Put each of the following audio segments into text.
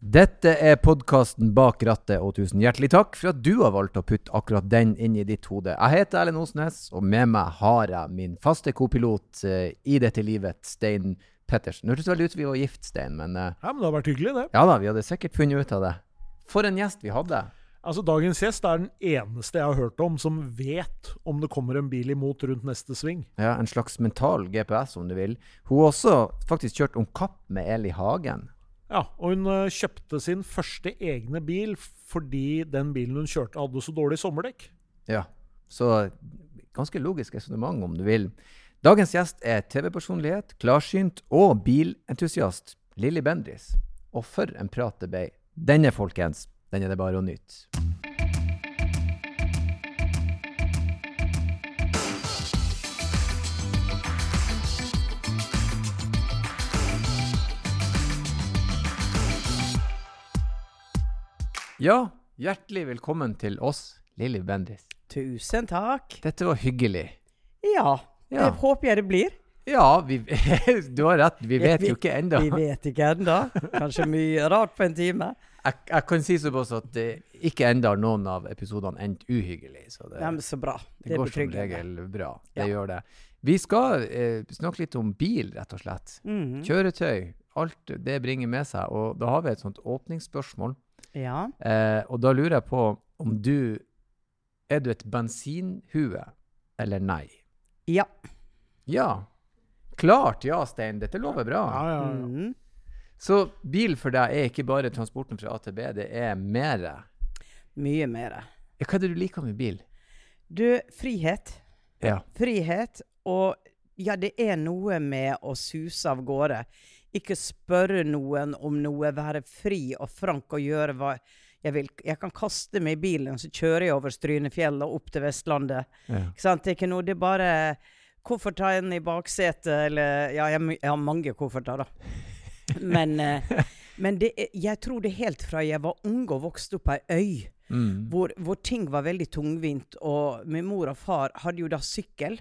Dette er podkasten Bak rattet, og tusen hjertelig takk for at du har valgt å putte akkurat den inn i ditt hode. Jeg heter Erlend Osnes, og med meg har jeg min faste kopilot eh, i dette livet, Stein Pettersen. Hørtes veldig ut som vi var gift, Stein, men eh, Ja, men det har vært hyggelig, det. ja da, vi hadde sikkert funnet ut av det. For en gjest vi hadde. Altså, Dagens gjest er den eneste jeg har hørt om som vet om det kommer en bil imot rundt neste sving. Ja, En slags mental GPS, om du vil. Hun har også faktisk kjørt om kapp med Eli Hagen. Ja, Og hun eh, kjøpte sin første egne bil fordi den bilen hun kjørte, hadde så dårlig sommerdekk. Ja, så ganske logisk resonnement, om du vil. Dagens gjest er TV-personlighet, klarsynt og bilentusiast Lilly Bendris. Og for en prat det ble. Denne, folkens, den er det bare å nyte. Ja, hjertelig velkommen til oss, Lilly Bendis. Tusen takk. Dette var hyggelig. Ja, Ja. håper jeg det blir. Ja, vi, du har rett. Vi vet jo ikke ennå. Vi vet ikke ennå. Kanskje mye rart på en time. Jeg, jeg kan si såpass at det ikke enda har noen av episodene endt uhyggelig. Så det, Ja, så bra. det Det går som regel bra. Det Ja. gjør det. Vi skal eh, snakke litt om bil, rett og slett. Mhm. Kjøretøy. Alt det bringer med seg. Og da har vi et sånt åpningsspørsmål. Ja. Eh, og da lurer jeg på om du Er du et bensinhue eller nei? Ja. Ja. Klart ja, Stein. Dette lover bra. Ja, ja, ja. Mm. Så bil for deg er ikke bare transporten fra A til B, det er mer? Mye mer. Hva er det du liker med bil? Du, frihet. Ja. Frihet. Og ja, det er noe med å suse av gårde. Ikke spørre noen om noe, være fri og frank og gjøre hva jeg vil. Jeg kan kaste meg i bilen, så kjører jeg over Strynefjellet og opp til Vestlandet. ja. Ikke sant? Det er ikke noe, det er bare kofferten i baksetet, eller Ja, jeg, jeg har mange kofferter, da. Men, eh, men det jeg tror det helt fra jeg var ung og vokste opp på ei øy, Mm. hvor, hvor ting var veldig tungvint, og min mor og far hadde jo da sykkel.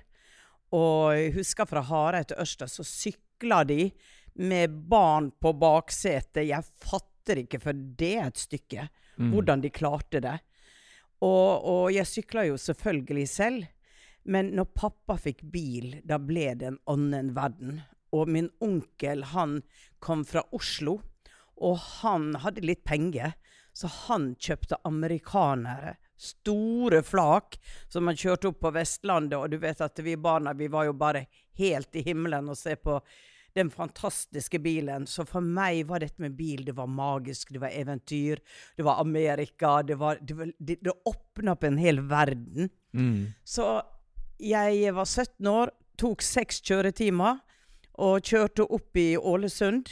Og jeg husker fra Hareid til Ørsta, så sykla de med barn på baksetet. Jeg fatter ikke, for det er et stykke, Mm. hvordan de klarte det. Og, og jeg sykla jo selvfølgelig selv, men når pappa fikk bil, da ble det en annen verden. Og min onkel, han kom fra Oslo, og han hadde litt penger, så han kjøpte amerikanere. Store flak som man kjørte opp på Vestlandet, og du vet at vi barna, vi var jo bare helt i himmelen og se på den fantastiske bilen. Så for meg var dette med bil, det var magisk, det var eventyr, det var Amerika, det var Det, var, det, det åpna opp en hel verden. Mm. Så jeg var 17 år, tok seks kjøretimer og kjørte opp i Ålesund.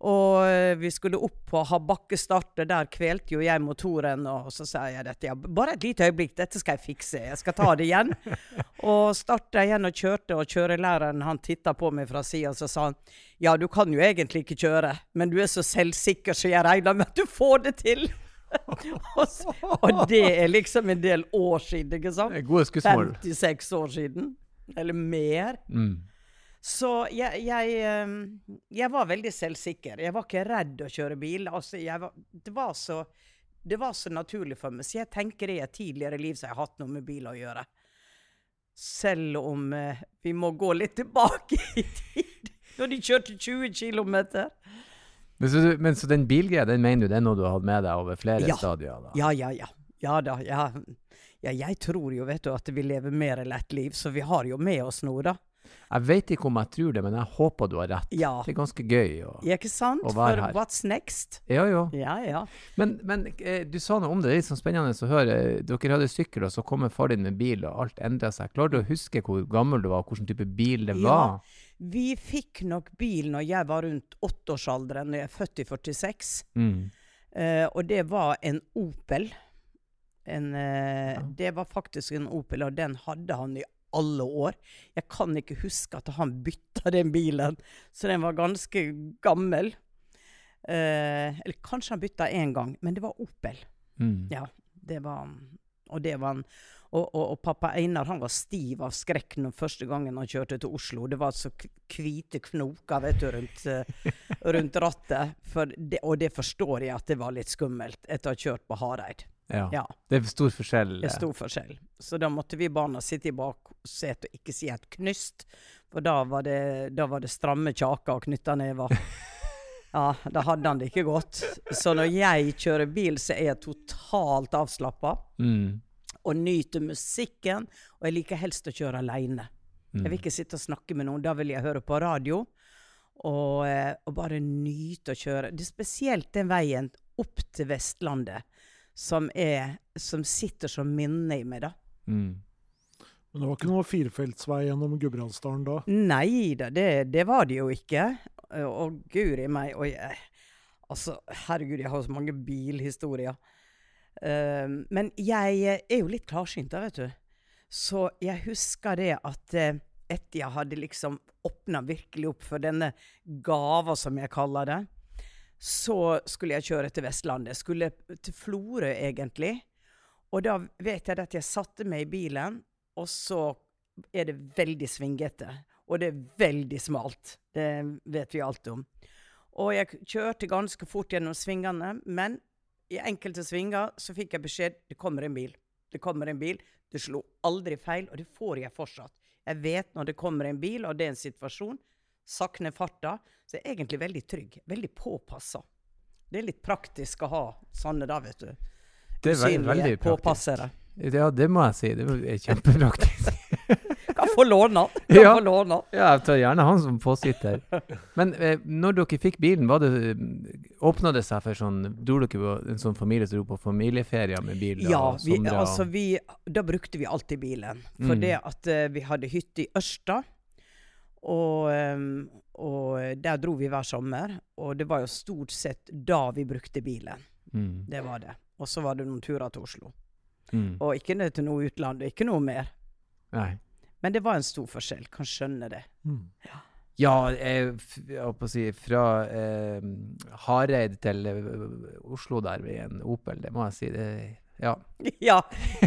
Og eh, vi skulle opp på ha bakkestarter, der kvelte jo jeg motoren. Og så sa jeg dette, ja, bare et lite øyeblikk, dette skal jeg fikse, jeg skal ta det igjen. og starta igjen og kjørte, og kjørelæreren han titta på meg fra sida, og så sa han ja, du kan jo egentlig ikke kjøre, men du er så selvsikker, så jeg regner med at du får det til. og, så, og det er liksom en del år siden, ikke sant? Gode skussmål. 56 år siden. Eller mer. Mm. Så jeg, jeg, ehm, jeg var veldig selvsikker. Jeg var ikke redd å kjøre bil. Altså, var, det, var så, det var så naturlig for meg. Så jeg tenker det i et tidligere liv så jeg har hatt noe med bil å gjøre. Selv om eh, vi må gå litt tilbake i tid. Når de kjørte 20 km. Men, så, men så den bilgreia, den mener du det er noe du har hatt med deg over flere Ja. stadier? da? Ja, ja, ja. Ja da. Ja. ja, jeg tror jo, vet du, at vi lever mer lett liv, så vi har jo med oss noe, da. Jeg vet ikke om jeg tror det, men jeg håper du har rett. Ja. Det er ganske gøy. å, Ja, ikke sant? Å være For her. what's next? Ja, jo. Ja, ja. Men, men eh, du sa noe om det. Det er litt sånn spennende å høre. Dere hadde sykkel, og så kommer far din med bil, og alt endra seg. Klarer du å huske hvor gammel du var, og hvilken type bil det var? Ja. Vi fikk nok bil når jeg var rundt åtteårsalderen, når jeg er født i 46. Mm. Eh, og det var en Opel. En, eh, Ja. Det var faktisk en Opel, og den hadde han i alle år. Jeg kan ikke huske at han bytta den bilen, så den var ganske gammel. Eh, eller kanskje han bytta én gang, men det var Opel. Mm. Ja, det var Og det var han. Og, og, og pappa Einar han var stiv av skrekk når første gangen han kjørte til Oslo. Det var så hvite knoker vet du, rundt, eh, rundt rattet. Det, og det forstår jeg at det var litt skummelt etter å ha kjørt på Hareid. Ja. Ja, Det er stor forskjell. det er stor forskjell. Så da måtte vi barna sitte i baksetet og ikke si et knyst. For da var det, da var det stramme kjaker og knytta never. Ja, da hadde han det ikke godt. Så når jeg kjører bil, så er jeg totalt avslappa Mm. og nyter musikken. Og jeg liker helst å kjøre aleine. Jeg vil ikke sitte og snakke med noen. Da vil jeg høre på radio. Og, eh, og bare nyte å kjøre. Det er spesielt den veien opp til Vestlandet som, er, som sitter som minne i meg, da. Mm. Men det var ikke noe firefeltsvei gjennom Gudbrandsdalen da? Nei da, det, det var det jo ikke. Eh, Og guri meg og jeg, Altså, herregud, jeg har så mange bilhistorier. Uh, men jeg eh, er jo litt klarsynt, da, vet du. Så jeg husker det at uh, etter jeg hadde liksom åpna virkelig opp for denne gava, som jeg kaller det, så skulle jeg kjøre til Vestlandet. Skulle til Florø, egentlig. Og da vet jeg at jeg satte meg i bilen, og så er det veldig svingete. Og det er veldig smalt. Det vet vi alt om. Og jeg kjørte ganske fort gjennom svingene, men i enkelte svinger så fikk jeg beskjed det kommer en bil. Det kommer en bil. Det slo aldri feil, og det får jeg fortsatt. Jeg vet når det kommer en bil, og det er en situasjon. Sakk ned farta. Så jeg er egentlig veldig trygg. Veldig påpassa. Det er litt praktisk å ha sånne da, vet du. Det er veldig, veldig praktisk. påpassere. Ja, det må jeg si. Det er kjempepraktisk. Kan få låne. Kan Ja. få låne. Ja, jeg tar gjerne han som påsitter. Men eh, når dere fikk bilen, var det åpna det seg for sånn Dro dere på en sånn familie som dro på familieferier med bil? Ja, vi, altså vi, da brukte vi alltid bilen. For Mm. det at eh, vi hadde hytte i Ørsta. Og, ehm, og der dro vi hver sommer. Og det var jo stort sett da vi brukte bilen. mm. Det var det. Og så var det noen turer til Oslo. Mm. Og ikke ned til noe utland, ikke noe mer. Nei. Men det var en stor forskjell. Kan skjønne det. Mm. Ja, jeg, f- jeg holdt på å si fra eh, Hareid til eh, Oslo der med en Opel, det må jeg si. Det, ja. Ja,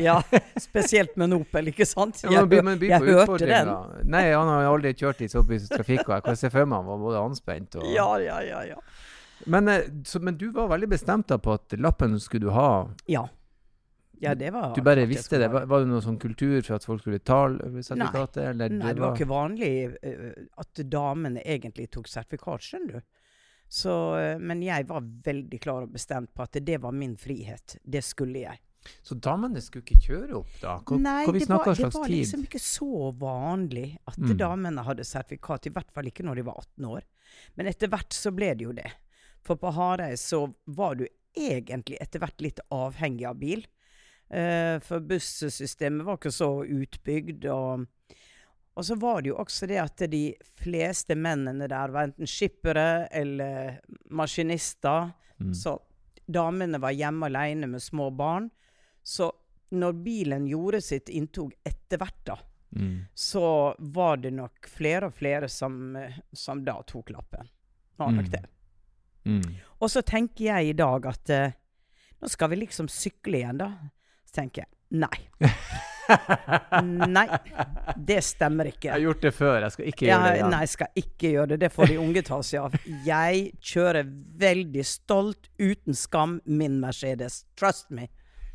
ja. Spesielt med en Opel, ikke sant? Ja, Jeg, blir- hør- man jeg hørte den. Nei, han har aldri kjørt i såpass trafikk, og jeg kan se for meg han var både anspent og Ja, ja, ja. ja. men, eh, så, men du var veldig bestemt da på at lappen skulle du ha. Ja, ja det var Du bare visste det. Var, var det noe sånn kultur for at folk skulle tale sertifikatet? Eller Nei, det var ikke vanlig eh, at damene egentlig tok sertifikat, skjønner du. Så, eh, men jeg var veldig klar og bestemt på at det var min frihet. Det skulle jeg. Så damene skulle ikke kjøre opp, da? Hva, Nei, vi det var, det var tid? liksom ikke så vanlig at Mm. damene hadde sertifikat. I hvert fall ikke når de var 18 år. Men etter hvert så ble det jo det. For på Hareid så var du egentlig etter hvert litt avhengig av bil. Uh, for bussystemet var ikke så utbygd. Og, og så var det jo også det at de fleste mennene der var enten skippere eller maskinister. Mm. Så damene var hjemme alene med små barn. Så når bilen gjorde sitt inntog etter hvert, da, Mm. så var det nok flere og flere som, som da tok lappen. Var nok Mm. det. Mm. Og så tenker jeg i dag at uh, nå skal vi liksom sykle igjen, da. Så tenker jeg nei. Nei, det stemmer ikke. Jeg har gjort det før, jeg skal ikke gjøre gjøre det igjen. nei, jeg skal ikke gjøre det. Det får de unge ta seg av. Jeg kjører veldig stolt, uten skam, min Mercedes. Trust me.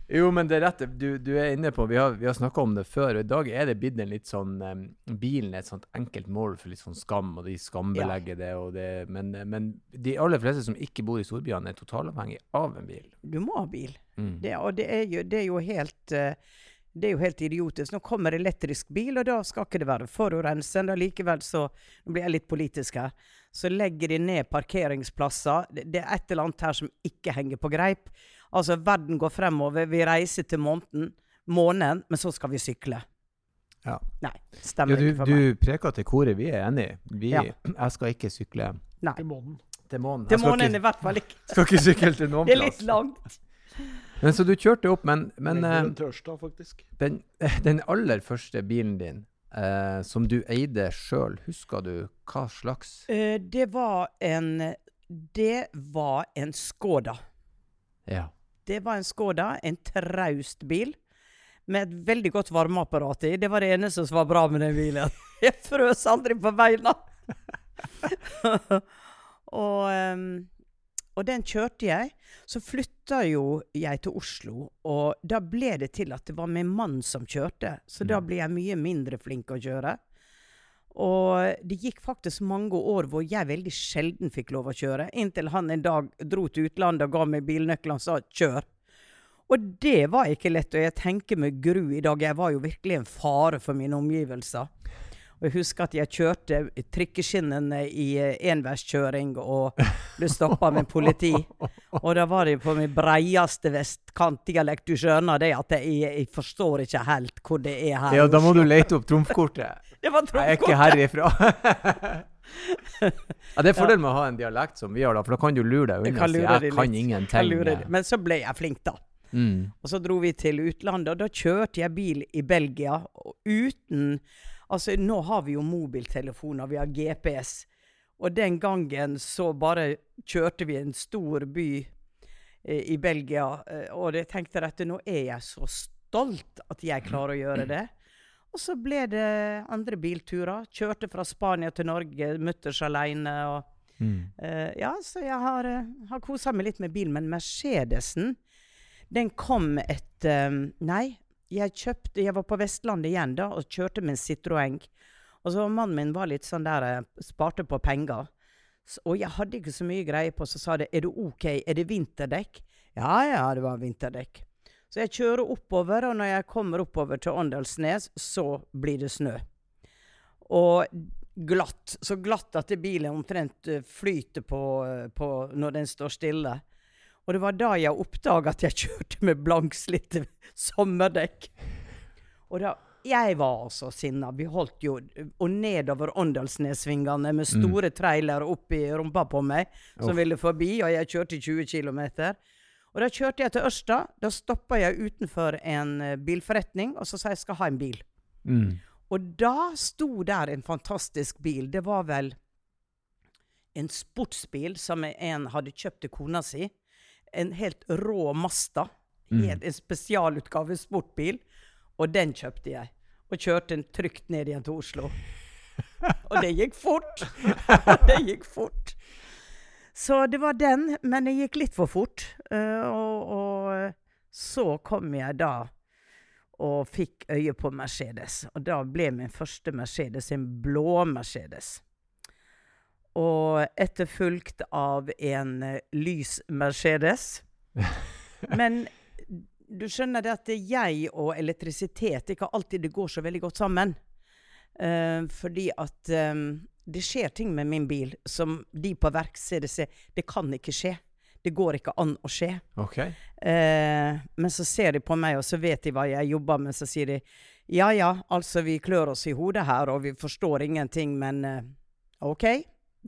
Jo, men det er rett. Du, du er inne på Vi har, vi har snakka om det før, og i dag er det blitt en litt sånn um, Bilen er et sånt enkelt mål for litt sånn skam, og de skambelegger det, og det men, men de aller fleste som ikke bor i storbyene, er totalavhengig av en bil. Du må ha bil. Mm. Det, og det er, jo, det er jo helt eh, det er jo helt idiotisk. Nå kommer elektrisk bil, og da skal ikke det være forurensende. Likevel så Nå blir jeg litt politisk her. Så legger de ned parkeringsplasser. Det, er et eller annet her som ikke henger på greip. Altså, verden går fremover. Vi reiser til måneden, månen, men så skal vi sykle. Ja. Nei, Ja, stemmer du, ikke for meg. du preker til koret, vi er enige. Vi, Ja. Jeg skal ikke sykle Nei. til måneden. til månen. Til månen ikke- i hvert fall ikke. Skal ikke sykle til noen plass. Det er litt plass. langt. Men så du kjørte opp, men, men Lenger eh, faktisk. den, den aller første bilen din eh, som du eide sjøl, husker du hva slags? Eh, det var en Det var en Skoda. Ja. Det var en Skoda, en traust bil. med et veldig godt varmeapparat i. Det var det eneste som var bra med den bilen. Jeg frøs aldri på beina. og, um, og den kjørte jeg. Så flytta jo jeg til Oslo, og da ble det til at det var min mann som kjørte. Så da ble jeg mye mindre flink å kjøre. Og det gikk faktisk mange år hvor jeg veldig sjelden fikk lov å kjøre, inntil han en dag dro til utlandet og ga meg bilnøklene og sa 'kjør'. Og det var ikke lett, og jeg tenker med gru i dag. Jeg var jo virkelig en fare for mine omgivelser. Og jeg husker at jeg kjørte trikkeskinnene i eh, enveiskjøring og ble stoppa med politi. Og da var det på min breieste vestkantdialekt. Du skjønner det at jeg, jeg forstår ikke helt hvor det er her. Ja, da må du lete opp trumfkortet. Det var Jeg er ikke herifra. ja, det er fordelen med å ha en dialekt som vi har, da, for da kan du lure deg Jeg unna kan si 'jeg kan ingenting'. Men så ble jeg flink, da. Mm. Og så dro vi til utlandet, og da kjørte jeg bil i Belgia uten Altså, nå har vi jo mobiltelefoner, vi har GPS. Og den gangen så bare kjørte vi en stor by eh, i Belgia, eh, og jeg tenkte at nå er jeg så stolt at jeg klarer å gjøre det. Og så ble det andre bilturer. Kjørte fra Spania til Norge, mutters aleine. Og, Mm. eh, ja, så jeg har, uh, har kosa meg litt med bil. Men Mercedesen, den kom etter Nei, jeg kjøpte Jeg var på Vestlandet igjen da og kjørte med en Citroën. Og så mannen min var litt sånn der eh, Sparte på penger. Og jeg hadde ikke så mye greie på, så sa det er det OK, er det vinterdekk? Ja ja, det var vinterdekk. Så jeg kjører oppover, og når jeg kommer oppover til Åndalsnes, så blir det snø. Og glatt. Så glatt at bilen omtrent eh, flyter på, eh, på når den står stille. Og det var da jeg oppdaga at jeg kjørte med blankslitte sommerdekk. Og da Jeg var altså sinna. Vi holdt jo Og nedover Åndalsnesvingene med store trailere opp i rumpa på meg, som Uff. ville forbi, og jeg kjørte 20 km. Og da kjørte jeg til Ørsta. Da stoppa jeg utenfor en eh, bilforretning, og så sa jeg skal ha en bil. Mm. Og da sto der en fantastisk bil. Det var vel en sportsbil som en hadde kjøpt til kona si. En helt rå Masta. Helt, en spesialutgave sportbil. Og den kjøpte jeg. Og kjørte den trygt ned igjen til Oslo. Og det gikk fort. det gikk fort. Så det var den, men det gikk litt for fort. Eh, og, og så kom jeg da og fikk øye på Mercedes. Og da ble min første Mercedes en blå Mercedes. Og etterfulgt av en eh, lys Mercedes. Men du skjønner det at jeg og elektrisitet ikke alltid det går så veldig godt sammen. Uh, fordi at um, det skjer ting med min bil som de på verkstedet ser det kan ikke skje. Det går ikke an å skje. Okay. Uh, men så ser de på meg, og så vet de hva jeg jobber med. Så sier de ja ja, altså vi klør oss i hodet her, og vi forstår ingenting, men uh, OK,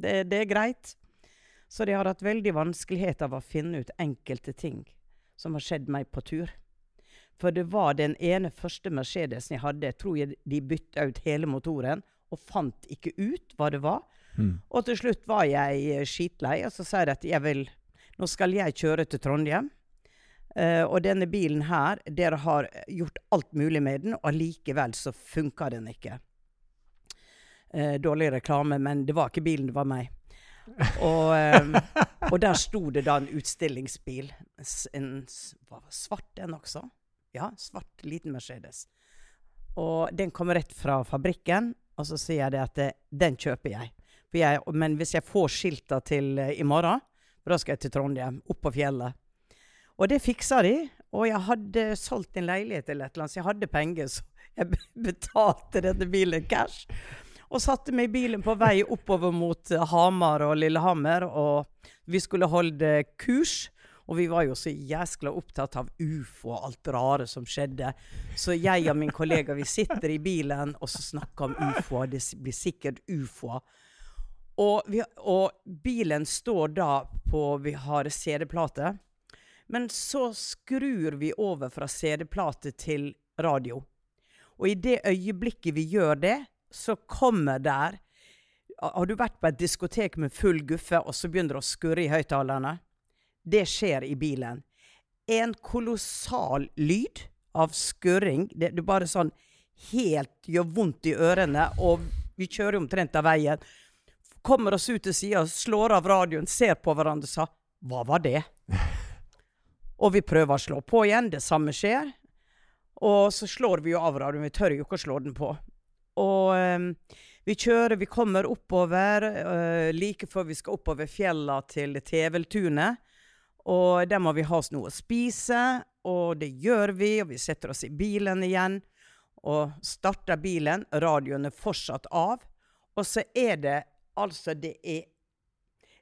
det, det er greit. Så de har hatt veldig vanskeligheter av å finne ut enkelte ting som har skjedd meg på tur. For det var den ene første Mercedesen jeg hadde, tror jeg de bytta ut hele motoren, og fant ikke ut hva det var. Mm. Og til slutt var jeg eh, skitlei, og så sa jeg at jeg vil Nå skal jeg kjøre til Trondheim. Uh, og denne bilen her, dere har gjort alt mulig med den, og allikevel så funka den ikke. Eh, dårlig reklame, men det var ikke bilen, det var meg. Og, eh, og der sto det da en utstillingsbil. En var svart den også? Ja, svart liten Mercedes. Og den kom rett fra fabrikken, og så sier jeg det at det, den kjøper jeg. Jeg. Men hvis jeg får skilta til eh, i morgen, da skal jeg til Trondheim, opp på fjellet. Og det fiksa de. Og jeg hadde solgt en leilighet eller et eller annet, så jeg hadde penger, så jeg betalte denne bilen cash. Og satte meg i bilen på vei oppover mot eh, Hamar og Lillehammer, og vi skulle holde kurs. Og vi var jo så jæskla opptatt av ufo og alt rare som skjedde. Så jeg og min kollega vi sitter i bilen og så snakker om ufo. Det blir sikkert ufo. Og, vi, og bilen står da på Vi har CD-plate. Men så skrur vi over fra CD-plate til radio. Og i det øyeblikket vi gjør det, så kommer der Har du vært på et diskotek med full guffe, og så begynner det å skurre i høyttalerne? Det skjer i bilen. En kolossal lyd. av skurring. Det, det bare sånn helt gjør vondt i ørene, og vi kjører omtrent av veien. Kommer oss ut til sida, slår av radioen, ser på hverandre og sa 'Hva var det?' og vi prøver å slå på igjen. Det samme skjer. Og så slår vi jo av radioen. Vi tør jo ikke å slå den på. Og um, vi kjører, vi kommer oppover uh, like før vi skal oppover fjella til Teveltunet. Og der må vi ha oss noe å spise, og det gjør vi. Og vi setter oss i bilen igjen og starter bilen. Radioen er fortsatt av. Og så er det altså Det er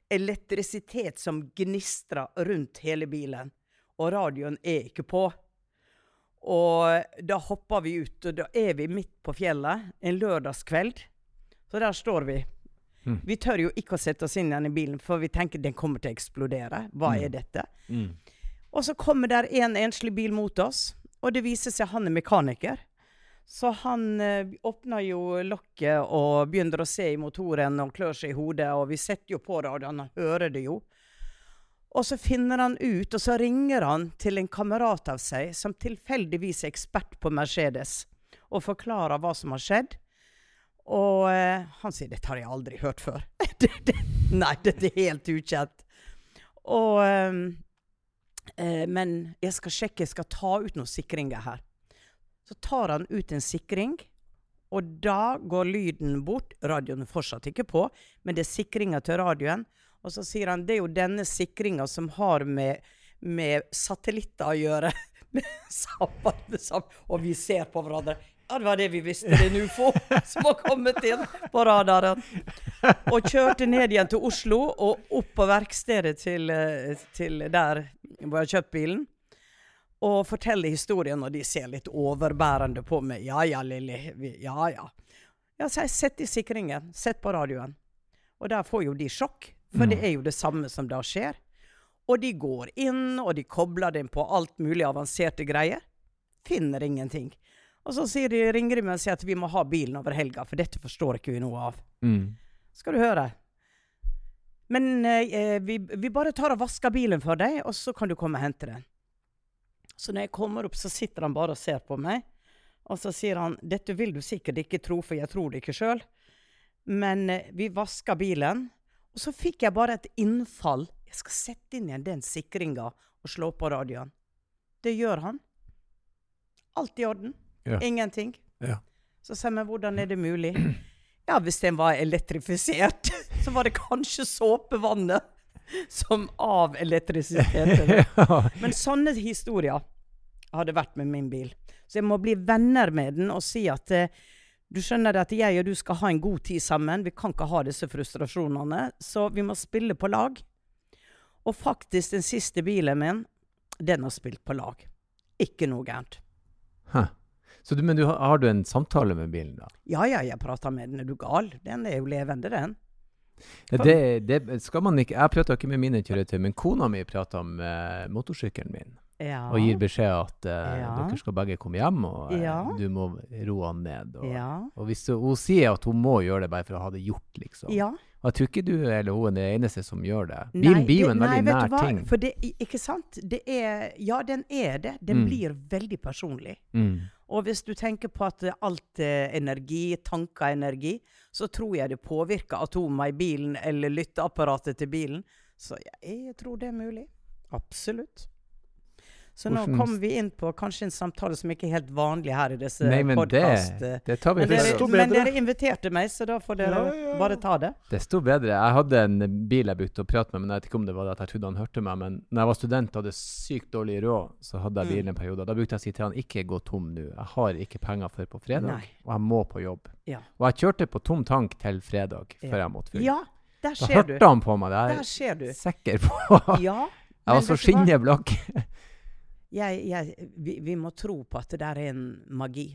elektrisitet som gnistrer rundt hele bilen. Og radioen er ikke på. Og da hopper vi ut, og da er vi midt på fjellet en lørdagskveld. Så der står vi. Mm. Vi tør jo ikke å sette oss inn igjen i bilen, for vi tenker den kommer til å eksplodere. Hva Mm. er dette? Mm. Og så kommer der en enslig bil mot oss, og det viser seg han er mekaniker. Så han eh, åpner jo lokket og begynner å se i motoren og klør seg i hodet, og vi setter jo på radioen, han hører det jo. Og så finner han ut, og så ringer han til en kamerat av seg som tilfeldigvis er ekspert på Mercedes, og forklarer hva som har skjedd. Og eh, han sier 'dette har jeg aldri hørt før'. det, det, nei, dette er helt ukjent. Og eh, eh, Men jeg skal sjekke, jeg skal ta ut noen sikringer her. Så tar han ut en sikring, og da går lyden bort. Radioen er fortsatt ikke på, men det er sikringa til radioen. Og så sier han det er jo denne sikringa som har med, med satellitter å gjøre. Og vi ser på hverandre. Ja, det var det vi visste. Det er en ufo som har kommet inn på radaren. Og kjørte ned igjen til Oslo og opp på verkstedet til, eh, til der hvor jeg har kjøpt bilen. Og forteller historien, og de ser litt overbærende på meg. Ja ja, Lilly. Ja ja. Ja, så jeg sett i sikringen. Sett på radioen. Og der får jo de sjokk, for det er jo det samme som da skjer. Og de går inn, og de kobler den på alt mulig avanserte greier. Finner ingenting. Og så sier de, ringer de meg og sier at vi må ha bilen over helga, for dette forstår ikke vi noe av. Mm. Skal du høre. Men eh, vi, vi bare tar og vasker bilen for deg, og så kan du komme og hente den. Så når jeg kommer opp, så sitter han bare og ser på meg. Og så sier han dette vil du sikkert ikke tro, for jeg tror det ikke sjøl. Men eh, vi vasker bilen, og så fikk jeg bare et innfall. Jeg skal sette inn igjen den sikringa og slå på radioen. Det gjør han. Alt i orden. Ja. Ingenting. Ja. Så sier jeg, hvordan er det mulig? Ja, hvis den var elektrifisert, så var det kanskje såpevannet som avelektrifiserte ja. Men sånne historier har det vært med min bil. Så jeg må bli venner med den og si at eh, du skjønner at jeg og du skal ha en god tid sammen. Vi kan ikke ha disse frustrasjonene. Så vi må spille på lag. Og faktisk, den siste bilen min, den har spilt på lag. Ikke noe gærent. Så du, men du, har- du en samtale med bilen, da? Ja ja, jeg prater med den. Er du gal? Den er jo levende, den. Ja, det, det skal man ikke Jeg prater ikke med mine kjøretøy, men kona mi prater med motorsykkelen min. Ja. Og gir beskjed at uh, Ja. dere skal begge komme hjem, og uh, Ja. du må roe han ned. Og, og hvis hun, sier at hun må gjøre det bare for å ha det gjort, liksom. Og jeg tror ikke du eller hun er den eneste som gjør det. Bilen blir jo en veldig nei, nær ting. For det, ikke sant? Det er, ja, den er det. Den Mm. blir veldig personlig. Mm. Og hvis du tenker på at alt er energi, tanker er energi, så tror jeg det påvirker atomer i bilen eller lytteapparatet til bilen. Så jeg, jeg tror det er mulig. Absolutt. Så nå Hvordan- kommer vi inn på kanskje en samtale som ikke er helt vanlig her i disse Nei, men det, det tar vi Men, dere, men dere inviterte meg, så da får dere Ja, ja, ja. bare ta det. Desto bedre. Jeg hadde en bil jeg brukte å prate med, men jeg vet ikke om det var det at jeg trodde han hørte meg. Men når jeg var student og hadde sykt dårlig råd, så hadde jeg Mm. bilen en periode. Da brukte jeg å si til han ikke gå tom nå. Jeg har ikke penger før på fredag, Nei. og jeg må på jobb. Ja. Og jeg kjørte på tom tank til fredag Ja. før jeg måtte fylle. Ja, der da ser du. hørte han på meg. Det er jeg sikker på. Ja. jeg var så vet du hva? skinnet blakk. Jeg, jeg, vi, vi må tro på at det der er en magi.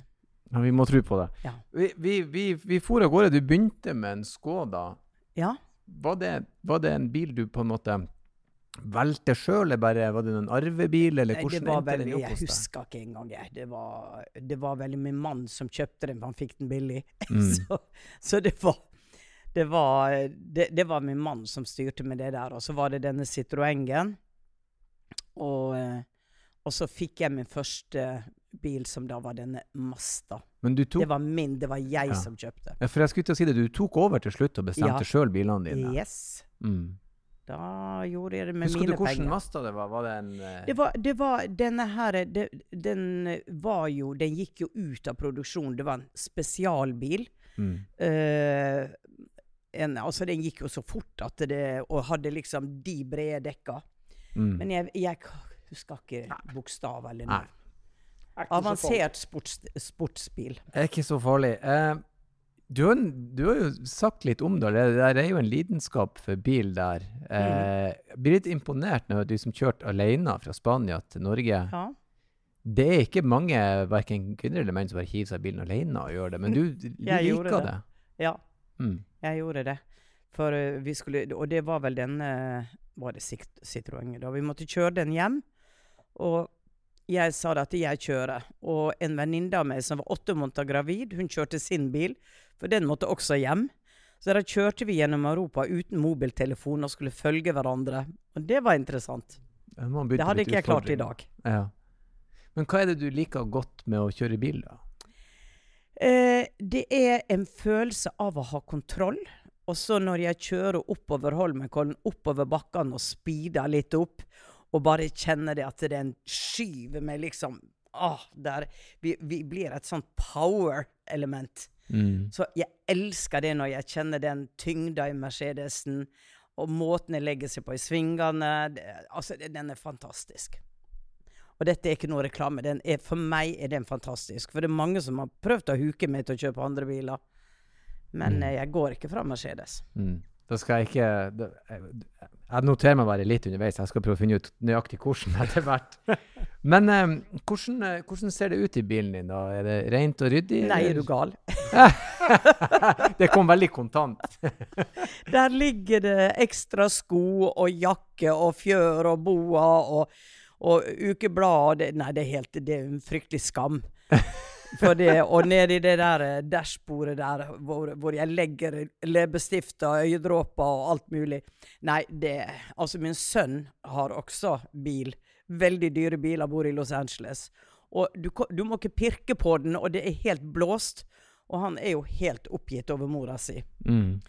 Ja, vi må tro på det. Ja. Vi, vi, vi, vi for av gårde. Du begynte med en Skoda. Ja. Var det, var det en bil du på en måte valgte sjøl, eller bare var det en arvebil, eller Nei, hvordan det var veldig, jeg husker ikke engang. Jeg. Det, var, det var veldig min mann som kjøpte den, for han fikk den billig. Mm. så, så det var det var, det, det var min mann som styrte med det der. Og så var det denne Citroengen. Og, eh, og så fikk jeg min første bil som da var denne Masta. Men du tok Det var min, det var jeg Ja. som kjøpte. Ja, For jeg skulle til å si det, du tok over til slutt og bestemte Ja. sjøl bilene dine. Yes. Mm. Da gjorde jeg det med Husker du mine hvilken penger. Mazda det var? Var det en uh... Det var, det var denne her det, Den var jo Den gikk jo ut av produksjon. Det var en spesialbil. mm. Uh, en, altså, den gikk jo så fort at det Og hadde liksom de brede dekka. Mm. Men jeg, jeg husker ikke bokstav eller noe. Er. Avansert sports, sportsbil. Det er ikke så farlig. Eh, du, har, du har jo sagt litt om det. Det er jo en lidenskap for bil der. Eh, jeg blir litt imponert når du som kjørte alene fra Spania til Norge. Ja. Det er ikke mange verken kvinner eller menn som bare hiver seg i bilen alene og gjør det, men du, du liker det. det. ja. Mm. Jeg gjorde det. For eh, vi skulle Og det var vel denne Var det Citroën da? Vi måtte kjøre den hjem. Og jeg sa at jeg kjører. Og en venninne av meg som var åtte måneder gravid, hun kjørte sin bil. For den måtte også hjem. Så da kjørte vi gjennom Europa uten mobiltelefon og skulle følge hverandre. Og det var interessant. Det hadde ikke jeg klart i dag. Ja. Men hva er det du liker godt med å kjøre bil, da? Eh, det er en følelse av å ha kontroll. Og så når jeg kjører oppover Holmenkollen, oppover bakkene og speeder litt opp, og bare kjenner det at den skyver meg liksom åh, der, vi, vi blir et sånt power-element. Mm. Så jeg elsker det når jeg kjenner den tyngda i Mercedesen, og måten jeg legger seg på i svingene. Det, altså, det, den er fantastisk. Og dette er ikke noe reklame. Den er, for meg er den fantastisk. For det er mange som har prøvd å huke meg til å kjøpe andre biler. Men Mm. eh, jeg går ikke fra Mercedes. Mm. Da skal jeg ikke da, jeg, noterer meg bare litt underveis. Jeg skal prøve å finne ut nøyaktig hvordan etter hvert. Men eh, hvordan, eh, hvordan ser det ut i bilen din? da? Er det rent og ryddig? Nei, er du gal? det kom veldig kontant. Der ligger det ekstra sko og jakke og fjør og boa og, og ukeblad. nei, det er helt Det er en fryktelig skam. For det, og nedi det der eh, dashbordet der hvor, hvor jeg legger leppestifter, øyedråper og alt mulig. Nei, det Altså, min sønn har også bil. Veldig dyre biler, bor i Los Angeles. Og du, du må ikke pirke på den, og det er helt blåst. Og han er jo helt oppgitt over mora si. Mm.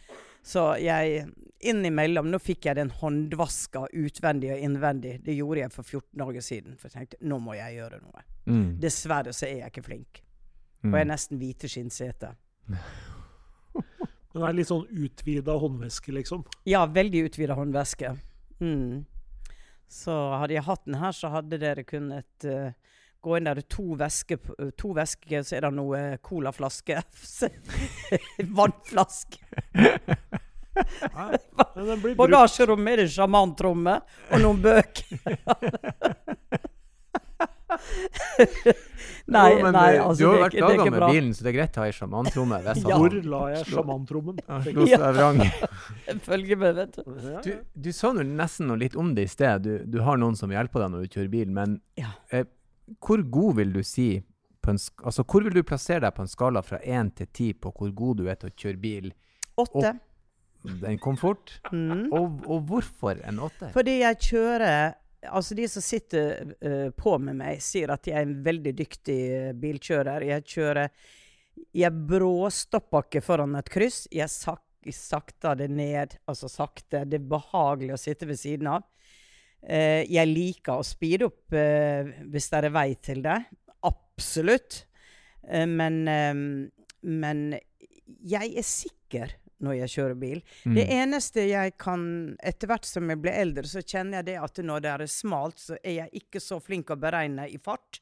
Så jeg innimellom Nå fikk jeg den håndvaska utvendig og innvendig. Det gjorde jeg for 14 dager siden. For jeg tenkte nå må jeg gjøre noe. Mm. Dessverre så er jeg ikke flink. Mm. Og er nesten hvite skinnsete. Den er litt sånn utvida håndveske, liksom. Ja, veldig utvida håndveske. Mm. Så hadde jeg hatt den her, så hadde dere kunnet uh, gå inn der. To vesker, to vesker, så er det noe colaflaske. Vannflaske. Men. Bagasjerommet er det sjamantromme og noen bøker. nei, Jo, men, nei, altså du har vært laga med bra. bilen, så det er greit å ha ei sjamantromme. Ja. Hvor la jeg sjamantrommen? Slo seg vrang. Følge med, vet du. Du, du sa nå nesten noe litt om det i sted. Du, du har noen som hjelper deg når du kjører bil, men Ja. eh, hvor god vil du si på en, altså, Hvor vil du plassere deg på en skala fra én til ti på hvor god du er til å kjøre bil? Åtte. Den kom fort. Mm. Og, og hvorfor en åtter? Fordi jeg kjører Altså, de som sitter uh, på med meg, sier at jeg er en veldig dyktig eh, bilkjører. Jeg kjører Jeg bråstopper ikke foran et kryss. Jeg sak, sakter det ned, altså sakte. Det er behagelig å sitte ved siden av. Uh, jeg liker å speede opp hvis det er vei til det. Absolutt. Men, men jeg er sikker når jeg kjører bil. Mm. Det eneste jeg kan Etter hvert som jeg blir eldre, så kjenner jeg det at når det er smalt, så er jeg ikke så flink å beregne i fart.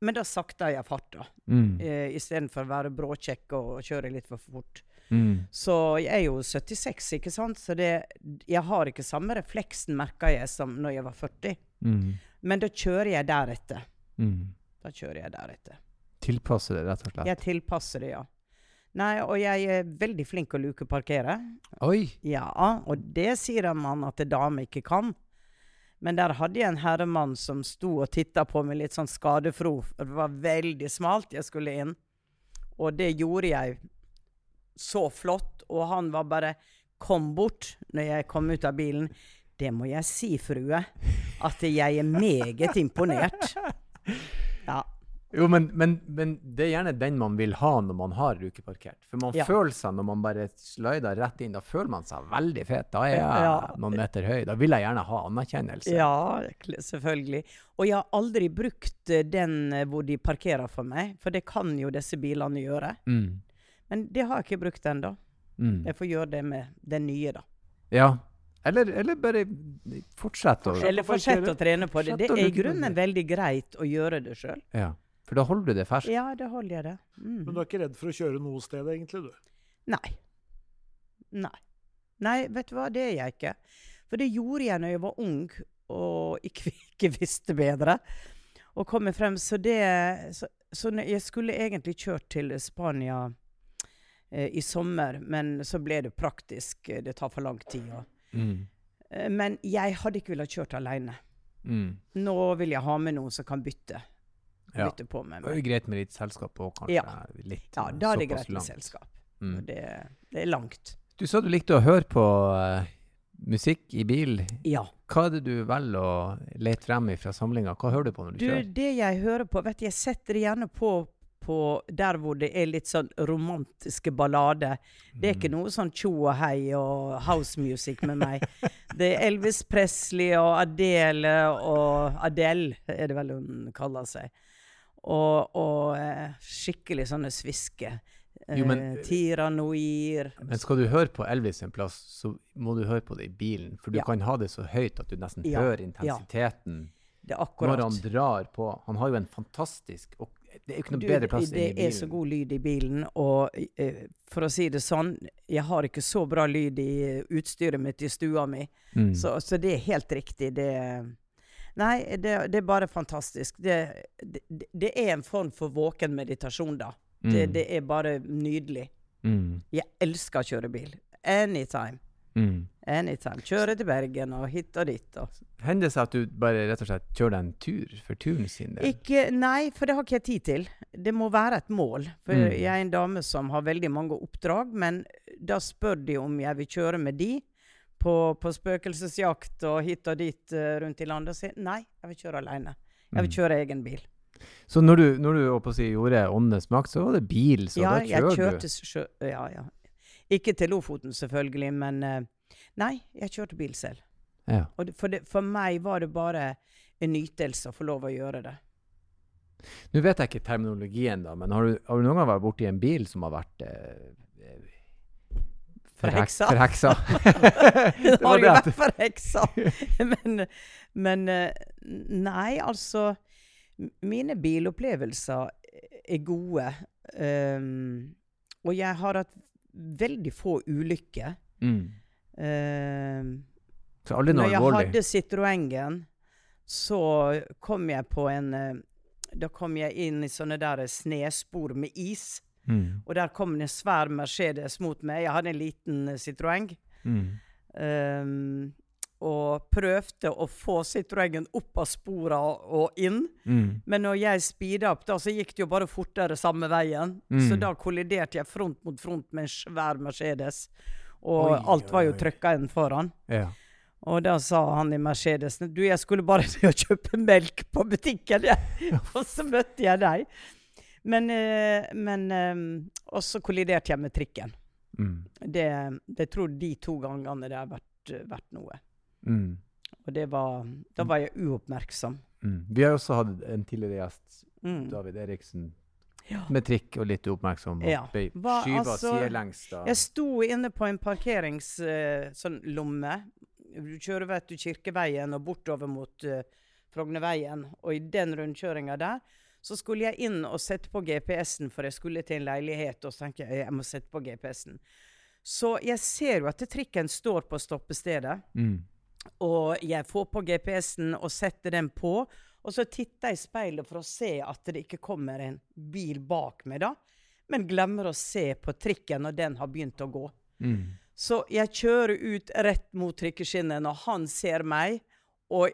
Men da sakter jeg farta, Mm. eh, istedenfor å være bråkjekk og kjøre litt for fort. Mm. Så jeg er jo 76, ikke sant? Så det, jeg har ikke samme refleksen, merka jeg, som når jeg var 40. Mm. Men da kjører jeg deretter. Mm. Da kjører jeg deretter. Tilpasser det, rett og slett. Jeg tilpasser det, ja. Nei, og jeg er veldig flink å lukeparkere. Oi! Ja, og det sier man at en dame ikke kan. Men der hadde jeg en herremann som sto og titta på meg litt sånn skadefro. Det var veldig smalt jeg skulle inn. Og det gjorde jeg så flott. Og han var bare Kom bort når jeg kom ut av bilen. Det må jeg si, frue. At jeg er meget imponert. Ja. Jo, men, men, men det er gjerne den man vil ha når man har rukeparkert. For man Ja. føler seg, når man bare slider rett inn, da føler man seg veldig fet. Da er jeg Ja. noen meter høy. Da vil jeg gjerne ha anerkjennelse. Ja, selvfølgelig. Og jeg har aldri brukt eh, den eh, hvor de parkerer for meg, for det kan jo disse bilene gjøre. Mm. Men det har jeg ikke brukt ennå. Mm. Jeg får gjøre det med den nye, da. Ja. Eller, eller bare fortsette å Eller fortsett å trene på det. Det er i grunnen veldig greit å gjøre det sjøl. Ja. For da holder du det ferskt. Ja, det holder jeg det. Men Mm. du er ikke redd for å kjøre noe sted, egentlig, du? Nei. Nei. Nei, vet du hva, det er jeg ikke. For det gjorde jeg når jeg var ung og ikke, ikke visste bedre. Og komme frem, så det Så, så jeg skulle egentlig kjørt til Spania eh, i sommer, men så ble det praktisk. Det tar for lang tid. Og, Mm. eh, men jeg hadde ikke villet kjørt alene. Mm. Nå vil jeg ha med noen som kan bytte. Ja. Bytte på med Det er greit med litt selskap òg, kanskje. Ja. Litt, Ja, da er det greit med langt. selskap. Mm. Det, det er langt. Du sa du likte å høre på uh, musikk i bil. Ja. Hva er det du velger å lete frem fra samlinga? Hva hører du på når du, Du, kjører? det jeg hører på vet du, Jeg setter gjerne på, på der hvor det er litt sånn romantiske ballader. Det er Mm. ikke noe sånn tjo og hei og house music med meg. Det er Elvis Presley og Adele og Adele er det vel hun kaller seg. Og, og eh, skikkelig sånne sviske. Jo, men- Eh, Tiranoir. Men skal du høre på Elvis en plass, så må du høre på det i bilen. For du Ja. kan ha det så høyt at du nesten Ja, hører ja. intensiteten Det er når han drar på. Han har jo en fantastisk og Det er jo ikke noe Du, bedre plass enn i bilen. Det er så god lyd i bilen, og eh, for å si det sånn, jeg har ikke så bra lyd i utstyret mitt i stua mi, Mm. så, så det er helt riktig. Det Nei, det, det er bare fantastisk. Det, det, det er en form for våken meditasjon, da. Det, Mm. det er bare nydelig. Mm. Jeg elsker å kjøre bil. Anytime. Mm. Anytime. Kjøre til Bergen og hit og dit. Og. Hender det seg at du bare rett og slett kjører deg en tur for turen sin del? Ikke, nei, for det har ikke jeg tid til. Det må være et mål. For Mm. jeg er en dame som har veldig mange oppdrag, men da spør de om jeg vil kjøre med de på, på spøkelsesjakt og hit og dit uh, rundt i landet. Og sier nei, jeg vil kjøre alene. Jeg vil Mm. kjøre egen bil. Så når du, når du si, gjorde Åndenes makt, så var det bil, så ja, da kjører du? sjø... Ja, ja. Ikke til Lofoten, selvfølgelig, men uh, Nei, jeg kjørte bil selv. Ja. Og for, det, for meg var det bare en nytelse å få lov å gjøre det. Nå vet jeg ikke terminologien, da, men har du, har du noen gang vært borti en bil som har vært eh, Forheksa. Forheksa. Det har jo vært for heksa. men, men eh, Nei, altså Mine bilopplevelser er gode. Um, og jeg har hatt veldig få ulykker. mm. Um, Så noe når jeg alvorlig? hadde Citroengen, så kom jeg på en eh, Da kom jeg inn i sånne der snespor med is. Mm. Og der kom en svær Mercedes mot meg. Jeg hadde en liten eh, Citroën. Mm. Um, og prøvde å få Citroengen opp av sporene og inn. Mm. Men når jeg speeda opp, da, så gikk det jo bare fortere samme veien. Mm. Så da kolliderte jeg front mot front med en svær Mercedes. Og Oi, alt var jo trykka inn foran. Ja. Og da sa han i Mercedesen Du, jeg skulle bare til å kjøpe melk på butikken, jeg. og så møtte jeg deg. Men, eh, men eh, Og så kolliderte jeg med trikken. Mm. Det, det tror de to gangene det har vært, vært noe. Mm. Og det var Da var jeg uoppmerksom. Mm. Vi har også hatt en tidligere gjest, Mm. David Eriksen, Ja. med trikk og litt uoppmerksom. Ja. Hva- skyva altså, sidelengs. Jeg sto inne på en parkeringslomme. sånn du kjører vet du, Kirkeveien og bortover mot uh, Frognerveien. Og i den rundkjøringa der så skulle jeg inn og sette på GPS-en, for jeg skulle til en leilighet. Og så tenkte jeg jeg må sette på GPS-en. Så jeg ser jo at trikken står på stoppestedet. Mm. Og jeg får på GPS-en og setter den på. Og så titter jeg i speilet for å se at det ikke kommer en bil bak meg, da. Men glemmer å se på trikken når den har begynt å gå. Mm. Så jeg kjører ut rett mot trikkeskinnet og han ser meg, og,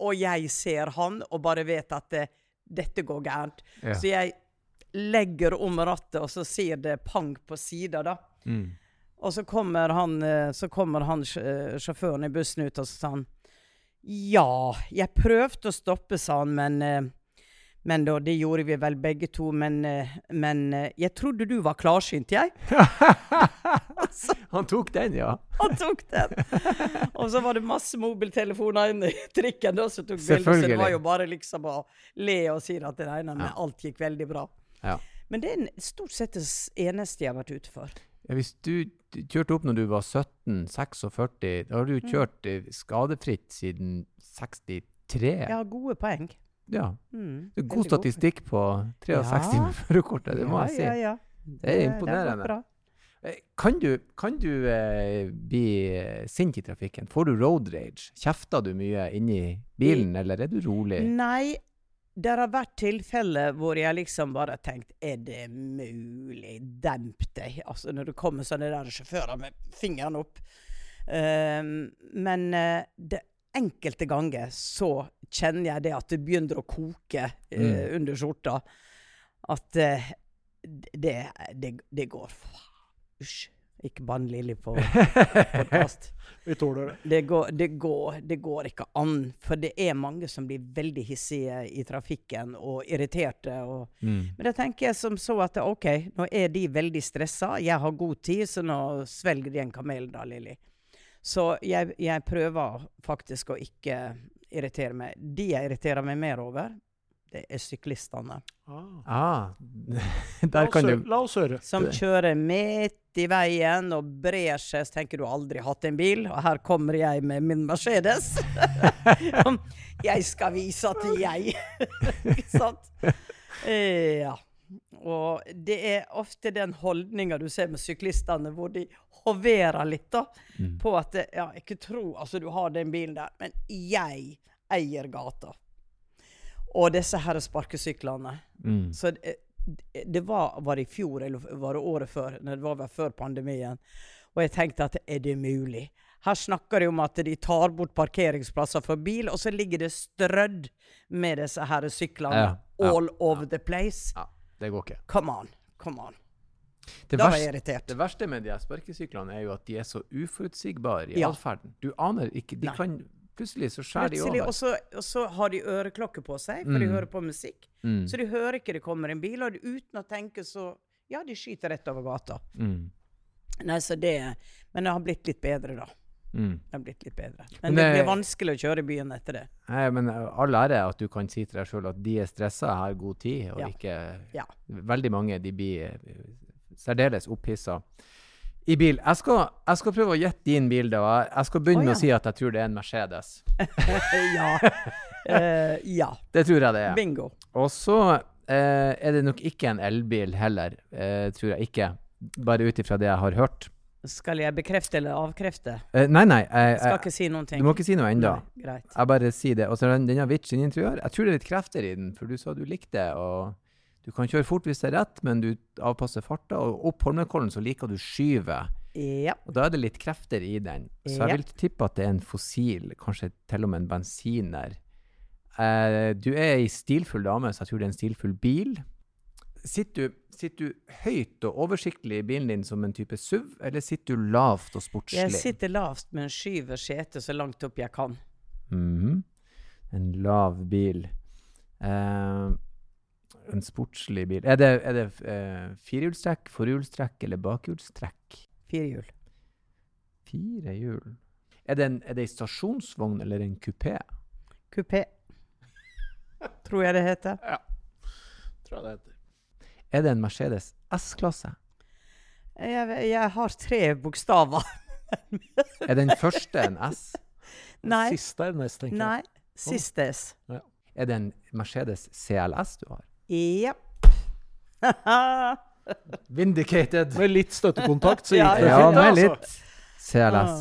og jeg ser han, og bare vet at det, dette går gærent. Ja. Så jeg legger om rattet, og så sier det pang på sida, da. Mm. Og så kommer han, eh, så kommer han eh, sjåføren i bussen ut, og så sa han Ja, jeg prøvde å stoppe, sa han, men, eh, Men da, det gjorde vi vel begge to. Men, men jeg trodde du var klarsynt, jeg. Han tok den, ja. Han tok den! Og så var det masse mobiltelefoner inne i trikken da, som tok bilder. Så det var jo bare liksom å le og si at det regna men Ja. alt gikk veldig bra. Ja. Men det er stort sett det eneste jeg har vært ute for. Ja, hvis du kjørte opp når du var 17-46, da har du kjørt eh, skadefritt siden 63. Jeg har gode poeng. Ja. Mm, Det er god statistikk god. på 63 Ja. med førerkortet, det må ja, jeg si. Ja, ja. Det er imponerende. Eh, Kan du, kan du eh, bli eh, sint i trafikken? Får du road rage? Kjefter du mye inni bilen, eller er du rolig? Nei, det har vært tilfeller hvor jeg liksom bare har tenkt Er det mulig? Demp deg. Altså når det kommer sånne der sjåfører med fingeren opp. Um, men uh, det enkelte ganger så kjenner jeg det at det begynner å koke uh, Mm. under skjorta. At uh, det, det, det går Usj. Ikke bann Lilly på podkast. Vi tåler det. Det går, det, går, det går ikke an. For det er mange som blir veldig hissige i trafikken og irriterte. Og, Mm. men da tenker jeg som så at OK, nå er de veldig stressa. Jeg har god tid, så nå svelger de en kamel da, Lilly. Så jeg, jeg prøver faktisk å ikke irritere meg. De jeg irriterer meg mer over, det er syklistene. Ah. Ah, La, der oss kan du la oss høre. Som kjører midt i veien og brer seg. Så tenker du aldri hatt en bil, og her kommer jeg med min Mercedes. jeg skal vise at jeg Ikke sant? Eh, Ja. Og det er ofte den holdninga du ser med syklistene, hvor de hoverer litt da, Mm. på at Ja, ikke tro altså du har den bilen der, men jeg eier gata. Og disse her sparkesyklene. mm. Så det, det var, var det i fjor, eller var det året før? Det var vel før pandemien. Og jeg tenkte at er det mulig? Her snakker de om at de tar bort parkeringsplasser for bil, og så ligger det strødd med disse her syklene Ja, ja, all over the place. Ja, det går ikke. Come on. Come on. Det, Da var jeg irritert. det verste med de sparkesyklene er jo at de er så uforutsigbare i atferden. Du aner ikke De Nei. kan Plutselig så skjærer de over. og så, og så har de øreklokke på seg, for de Mm. hører på musikk. Mm. Så de hører ikke det kommer en bil, og uten å tenke så Ja, de skyter rett over gata. Mm. Nei, så det Men det har blitt litt bedre, da. Mm. Det har blitt litt bedre. Men Men det blir vanskelig å kjøre i byen etter det. Nei, men all ære at du kan si til deg sjøl at de er stressa, har god tid, og Ja. ikke Ja. Veldig mange de blir særdeles opphissa i bil. Jeg skal, jeg skal prøve å gjette din bil, da. jeg- Jeg skal begynne Å, med ja. å si at jeg tror det er en Mercedes. ja. Uh, ja. Det tror jeg det er. Bingo. Og så uh, er det nok ikke en elbil heller, Uh, tror jeg ikke. Bare ut ifra det jeg har hørt. Skal jeg bekrefte eller avkrefte? Nei, nei. Jeg, Jeg skal ikke si noen ting. du må ikke si noe ennå. Jeg bare sier det. Og så den, den har din, sin interiør. Jeg tror det er litt krefter i den, for du sa du likte det. Du kan kjøre fort hvis det er rett, men du avpasser farta. Og opp Holmenkollen så liker du skyve. Ja. Og da er det litt krefter i den. Så jeg vil tippe at det er en fossil, kanskje til og med en bensiner. Eh, du er ei stilfull dame, så jeg tror det er en stilfull bil. Sitter du, sitter du høyt og oversiktlig i bilen din som en type SUV, eller sitter du lavt og sportslig? Jeg sitter lavt, men skyver setet så langt opp jeg kan. Mhm. En lav bil. Eh, en sportslig bil. Er det, er det uh, firehjulstrekk, forhjulstrekk eller bakhjulstrekk? Firehjul. Fire hjul. Er det, en, er det en stasjonsvogn eller en kupé? Kupé. Tror jeg det heter. Tror jeg det heter. Er det en Mercedes S-klasse? Jeg, jeg har tre bokstaver. Er den første en S? Nei. Siste er nest, tenker jeg. Nei. Siste S. Er det en Mercedes CLS du har? Ja. Vindicated! Med litt støttekontakt, så Ja, gikk det Ja, fint. med altså. litt CLS.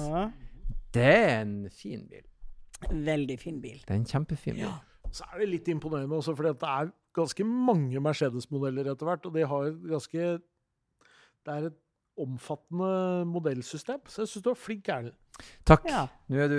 Det er en fin bil. Veldig fin bil. Det er en kjempefin bil. Så er det litt imponerende også, for det er ganske mange Mercedes-modeller etter hvert, og de har ganske Det er et omfattende modellsystem, så jeg syns du var flink, Erlend. Takk. Ja. Nå er du,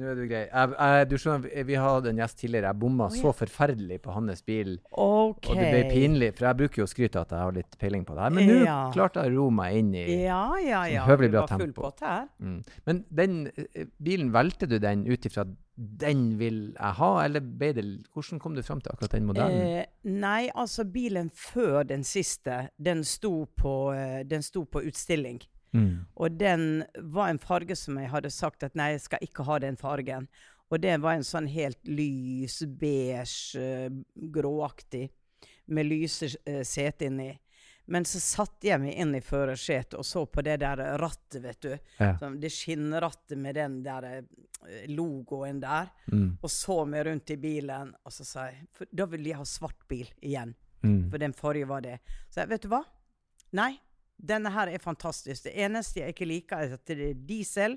nå er du grei. Jeg, jeg, du skjønner, vi- hadde en gjest tidligere. Jeg bomma oh, ja. så forferdelig på hans bil. Okay. Og det ble pinlig, for jeg bruker jo å skryte av at jeg har litt peiling på det her. Men nå Ja. klarte jeg å ro meg inn i Ja, ja, ja. høvelig bra tempo. mm. Men den eh, bilen, valgte du den ut ifra den vil jeg ha, eller det Hvordan kom du fram til akkurat den modellen? Eh, nei, altså bilen før den siste, den sto på, eh, den sto på utstilling. Mm. Og den var en farge som jeg hadde sagt at nei, jeg skal ikke ha den fargen. Og det var en sånn helt lys, beige, eh, gråaktig, med lyse uh, sete inni. Men så satte jeg meg inn i førersetet og så på det der rattet, vet du. Ja. Sånn, det skinnrattet med den der eh, logoen der. Mm. Og så meg rundt i bilen, og så sa jeg For da ville jeg ha svart bil igjen. Mm. For den forrige var det. Så jeg, vet du hva? Nei, denne her er fantastisk. Det eneste jeg ikke liker, er at det er diesel.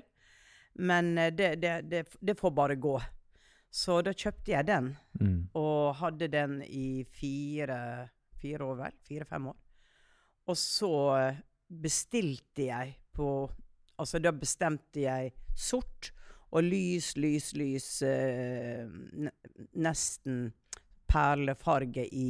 Men eh, det, det, det, det får bare gå. Så da kjøpte jeg den, Mm. og hadde den i fire, fire år, vel? Fire-fem år. Og så eh, bestilte jeg på Altså, da bestemte jeg sort og lys, lys, lys eh, Nesten perlefarge i,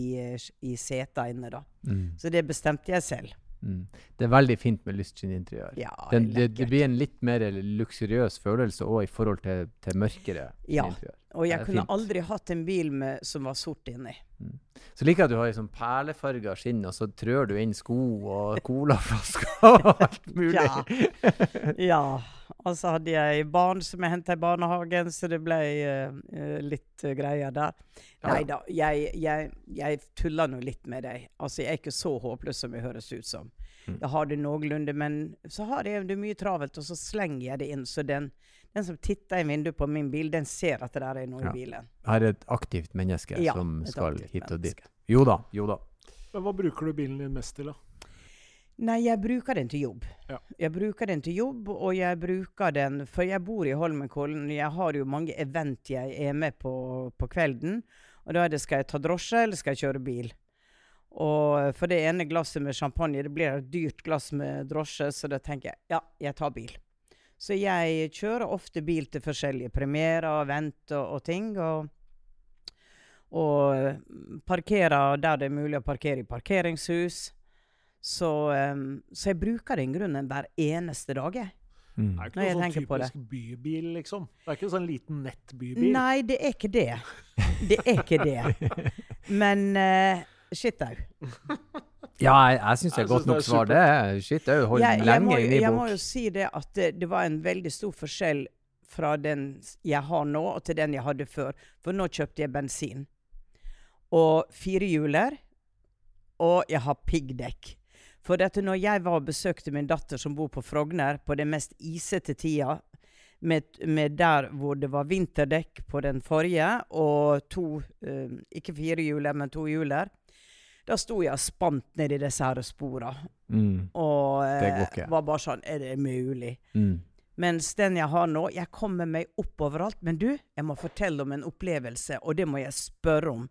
i seta inne, da. Mm. Så det bestemte jeg selv. Mm. Det er veldig fint med lystskinn-interiør. Ja, det det, det blir en litt mer luksuriøs følelse òg i forhold til, til mørkere Ja. interiør. Og jeg kunne fint. aldri hatt en bil med, som var sort inni. Så liker jeg at du har liksom perlefarga skinn, og så trør du inn sko og colaflasker og alt mulig. Ja. Ja. Og så hadde jeg barn som jeg henta i barnehagen, så det ble eh, litt uh, greier der. Ja. Nei da, jeg, jeg, jeg tuller nå litt med deg. Altså, jeg er ikke så håpløs som jeg høres ut som. Mm. Jeg har det noenlunde, men så har jeg det mye travelt, og så slenger jeg det inn. Så den, den som titter i vinduet på min bil, den ser at det der er noe Ja. i bilen. Her er et aktivt menneske Ja, som skal hit og dit. menneske. Jo da, jo da. Men hva bruker du bilen din mest til, da? Nei, jeg bruker den til jobb. Ja. Jeg bruker den til jobb, og jeg bruker den For jeg bor i Holmenkollen. Jeg har jo mange event jeg er med på på kvelden. Og da er det skal jeg ta drosje, eller skal jeg kjøre bil? Og for det ene glasset med champagne, det blir et dyrt glass med drosje, så da tenker jeg ja, jeg tar bil. Så jeg kjører ofte bil til forskjellige premierer, event og, og ting. Og, og eh, parkerer der det er mulig å parkere i parkeringshus. Så, um, så jeg bruker den grunnen hver eneste dag, jeg. Mm. Det er ikke noe sånn typisk bybil, liksom. Det er ikke sånn liten nettbybil. Nei, det er ikke det. Det er ikke det. Men uh, shit au. Ja, jeg, jeg syns det er godt nok svar. Det er shit, det holder Jeg, jeg, lenge må, i bok. jeg må jo si det at det, det var en veldig stor forskjell fra den jeg har nå, og til den jeg hadde før. For nå kjøpte jeg bensin. Og firehjuler. Og jeg har piggdekk. For dette, når jeg var og besøkte min datter som bor på Frogner, på den mest isete tida, med, med der hvor det var vinterdekk på den forrige, og to eh, Ikke firehjuler, men to hjuler. Da sto jeg og spant nedi disse her spora. Mm. Og eh, var bare sånn Er det mulig? Mm. Mens den jeg har nå Jeg kommer meg opp overalt. Men du, jeg må fortelle om en opplevelse, og det må jeg spørre om.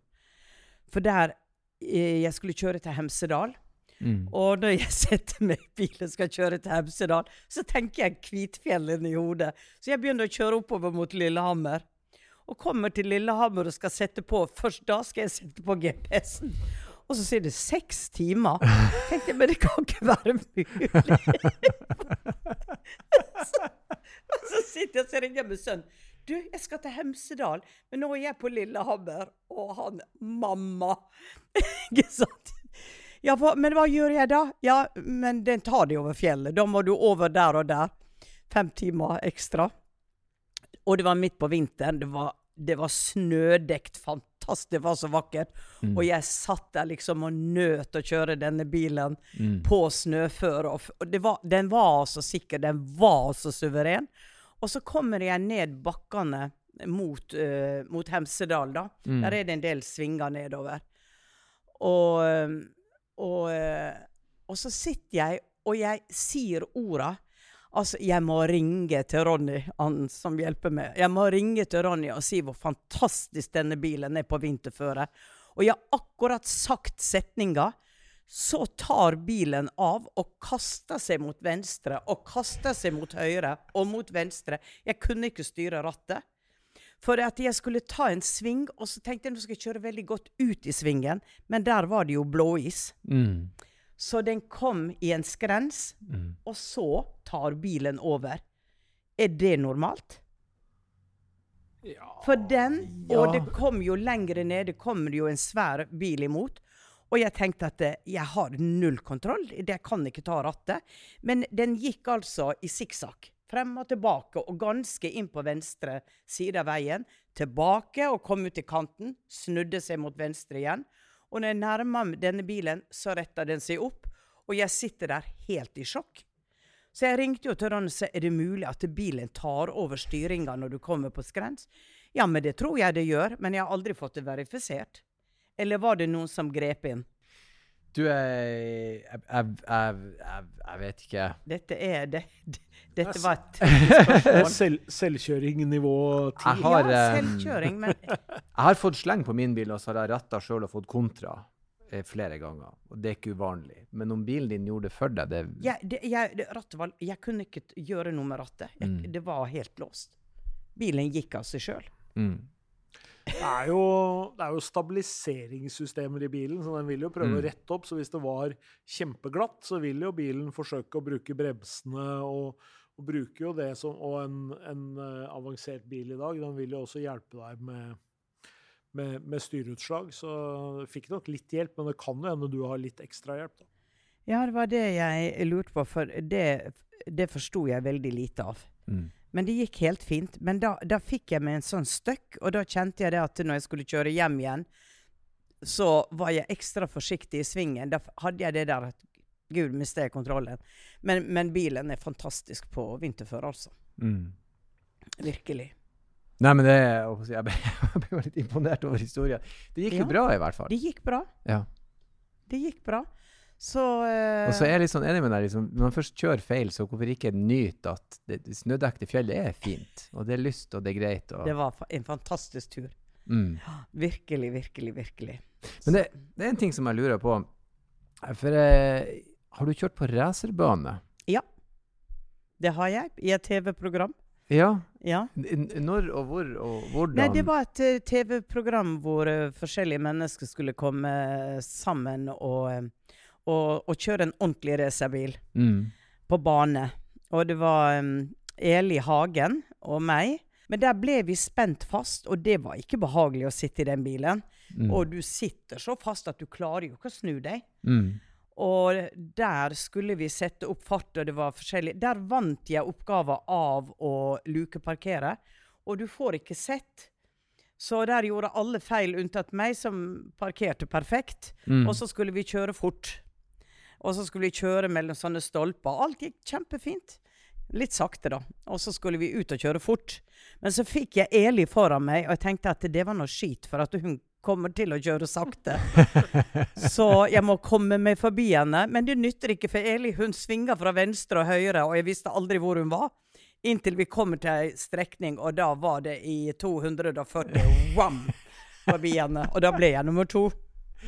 For der eh, Jeg skulle kjøre til Hemsedal. Mm. Og når jeg setter meg i bilen og skal kjøre til Hemsedal, så tenker jeg Kvitfjellen i hodet. Så jeg begynner å kjøre oppover mot Lillehammer. Og kommer til Lillehammer og skal sette på Først da skal jeg sette på GPS-en. Og så sier det seks timer. tenkte jeg, Men det kan ikke være mulig. så, og så sitter jeg og ringer jeg med sønnen. Du, jeg skal til Hemsedal, men nå er jeg på Lillehammer, og han mamma. Ikke sant? Ja, hva, men hva gjør jeg da? Ja, men den tar de over fjellet. Da må du over der og der. Fem timer ekstra. Og det var midt på vinteren. Det var, var snødekt. Fantastisk. Det var så vakkert. Og jeg satt der liksom og nøt å kjøre denne bilen Mm. på snøføre. Og, var, den var så sikker. Den var så suveren. Og så kommer jeg ned bakkene mot, uh, mot Hemsedal, da. Mm. Der er det en del svinger nedover. Og, og, eh, og så sitter jeg, og jeg sier orda. Altså, jeg må ringe til Ronny, han som hjelper meg. Jeg må ringe til Ronny og si hvor fantastisk denne bilen er på vinterføre. Og jeg har akkurat sagt setninga, Så tar bilen av og kaster seg mot venstre og kaster seg mot høyre og mot venstre. Jeg kunne ikke styre rattet. For at jeg skulle ta en sving, og så tenkte jeg nå skal jeg kjøre veldig godt ut i svingen, men der var det jo blåis. Mm. Så den kom i en skrens, Mm. og så tar bilen over. Er det normalt? Ja, For den, og det kom jo lengre ned, det kommer jo en svær bil imot. Og jeg tenkte at eh, jeg har null kontroll, jeg kan ikke ta rattet. Men den gikk altså i sikksakk. Frem og tilbake, og ganske inn på venstre side av veien. Tilbake og kom ut i kanten. Snudde seg mot venstre igjen. Og når jeg nærmer meg denne bilen, så retter den seg opp. Og jeg sitter der helt i sjokk. Så jeg ringte jo til Ronny og sa er det mulig at bilen tar over styringa når du kommer på skrens. Ja, men det tror jeg det gjør, men jeg har aldri fått det verifisert. Eller var det noen som grep inn? Du, jeg, jeg, jeg, jeg, vet ikke. Dette er det, det, Dette var et spørsmål. Selv, selvkjøring nivå 10. Jeg har, ja, eh, selvkjøring, men Jeg har fått sleng på min bil, og så har jeg retta sjøl og fått kontra eh, flere ganger. Og det er ikke uvanlig. Men om bilen din gjorde det for deg, det jeg, det, jeg, det, rattet var, jeg kunne ikke gjøre noe med rattet. Jeg, Mm. Det var helt låst. Bilen gikk av seg sjøl. mm. Det er, jo, det er jo stabiliseringssystemer i bilen, så den vil jo prøve Mm. å rette opp. Så hvis det var kjempeglatt, så vil jo bilen forsøke å bruke bremsene og, og bruker jo det som Og en, en eh, avansert bil i dag, den vil jo også hjelpe deg med, med, med styreutslag. Så du fikk nok litt hjelp, men det kan jo hende du har litt ekstra hjelp. da. Ja, det var det jeg lurte på, for det, det forsto jeg veldig lite av. Mm. Men det gikk helt fint. Men da, da fikk jeg meg en sånn støkk, og da kjente jeg det at når jeg skulle kjøre hjem igjen, så var jeg ekstra forsiktig i svingen. Da hadde jeg det der at Gud, mistet jeg kontrollen. Men, men bilen er fantastisk på vinterføre, altså. Mm. Virkelig. Nei, men det jeg ble, jeg ble litt imponert over historien. Det gikk Ja. jo bra, i hvert fall. Det gikk bra. Ja. Det gikk bra. Så uh, Og så er jeg litt sånn enig med deg. Liksom, når man først kjører feil, så hvorfor ikke nyte at det, det snødekte fjellet er fint? Og det er lyst, og det er greit. Og, det var en fantastisk tur. mm. Virkelig, virkelig, virkelig. Men det, det er en ting som jeg lurer på. For uh, har du kjørt på racerbane? Det har jeg i et TV-program. Ja. Ja. Når og hvor og hvordan? Nei, det var et eh, TV-program hvor uh, forskjellige mennesker skulle komme sammen og, og, og kjøre en ordentlig racerbil mm. på bane. Og det var um, Eli Hagen og meg. Men der ble vi spent fast, og det var ikke behagelig å sitte i den bilen. Mm. Og du sitter så fast at du klarer jo ikke å snu deg. Mm. Og der skulle vi sette opp fart, og det var forskjellig. Der vant jeg oppgaven av å lukeparkere, og du får ikke sett. Så der gjorde alle feil unntatt meg, som parkerte perfekt. Mm. Og så skulle vi kjøre fort. Og så skulle vi kjøre mellom sånne stolper. Alt gikk kjempefint. Litt sakte, da. Og så skulle vi ut og kjøre fort. Men så fikk jeg Eli foran meg, og jeg tenkte at det var noe skit, for at hun kommer til å kjøre sakte. Så jeg må komme meg forbi henne. Men det nytter ikke, for Eli hun svinger fra venstre og høyre, og jeg visste aldri hvor hun var. Inntil vi kommer til ei strekning, og da var det i 240 wam forbi henne. Og da ble jeg nummer to.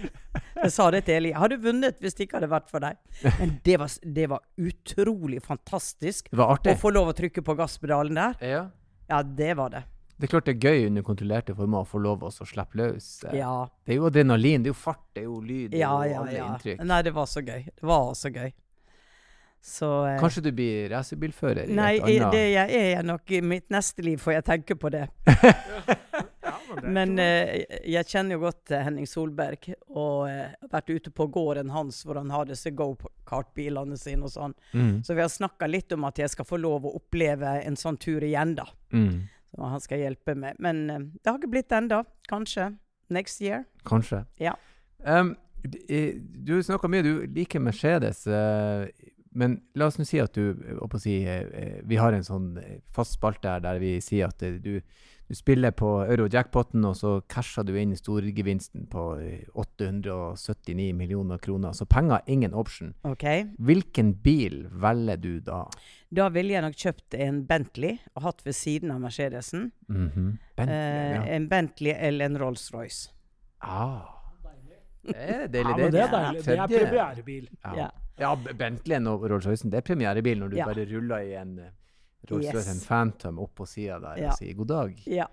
Jeg sa det til Eli. Jeg hadde vunnet hvis det ikke hadde vært for deg. Men det var, det var utrolig fantastisk Det var å få lov å trykke på gasspedalen der. Ja. Ja, det var det. Det er klart det er gøy under kontrollerte former å få lov å slippe løs. eh. Ja. Det er jo adrenalin, det er jo fart, det er jo lyd, det er Ja, jo alle ja. inntrykk. Nei, det var så gøy. Det var så gøy. Så eh, Kanskje du blir racerbilfører i Nei, det jeg er jeg nok i mitt neste liv, får jeg tenke på det. Men eh, jeg kjenner jo godt eh, Henning Solberg, og eh, har vært ute på gården hans hvor han har disse go-kart-bilene sine og sånn. mm. Så vi har snakka litt om at jeg skal få lov å oppleve en sånn tur igjen, da. Mm. Så han skal hjelpe meg. Men eh, det har ikke blitt ennå. Kanskje next year. Kanskje. Ja. Um, du snakker mye, du liker Mercedes. eh, men la oss nå si at du å si, Vi har en sånn fast spalte her der vi sier at du, du spiller på euro-jackpoten, og så casher du inn storgevinsten på eh, 879 millioner kroner. Så penger, ingen option. OK? Hvilken bil velger du da? Da ville jeg nok kjøpt en Bentley og hatt ved siden av Mercedesen. Mhm. Bentley, Eh, ja. En Bentley eller en Rolls-Royce. Ah. Det er Ja, deilig. men det er deilig. Det er premierebil. Ja. Ja. ja, Bentleyen og Rolls-Roycen, det er premierebil når du Ja. bare ruller i en eh, Rolls-Royce, Yes. en Phantom, opp på sida der Ja. og sier god dag. Ja.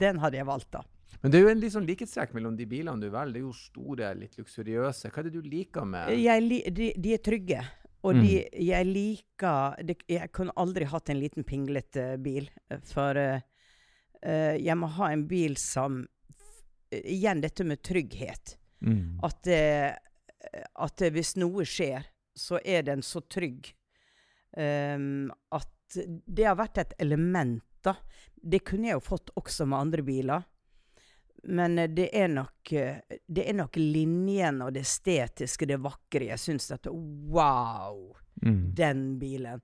Den hadde jeg valgt, da. Men det er jo en litt sånn likhetstrekk mellom de bilene du velger. Det er jo store, litt luksuriøse. Hva er det du liker med Jeg, li- de, de er trygge. Og Mm. de, jeg liker de, Jeg kunne aldri hatt en liten pinglete bil. For uh, uh, jeg må ha en bil som Igjen dette med trygghet. mm. At, uh, at det, hvis noe skjer, så er den så trygg um, at det har vært et element, da. Det kunne jeg jo fått også med andre biler. Men eh, det er nok, eh, det er nok linjen og det estetiske, det vakre. Jeg syns at wow, Mm. den bilen.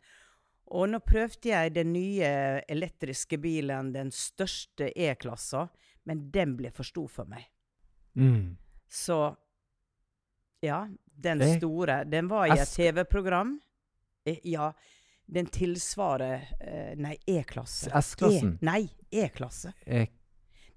Og nå prøvde jeg den nye elektriske bilen, den største E-klassa, men den ble for stor for meg. Mm. Så ja, den store. Den var i et TV-program. Eh, Ja, den tilsvarer eh, Nei, E-klasse. S-klassen. E, nei, E-klasse. E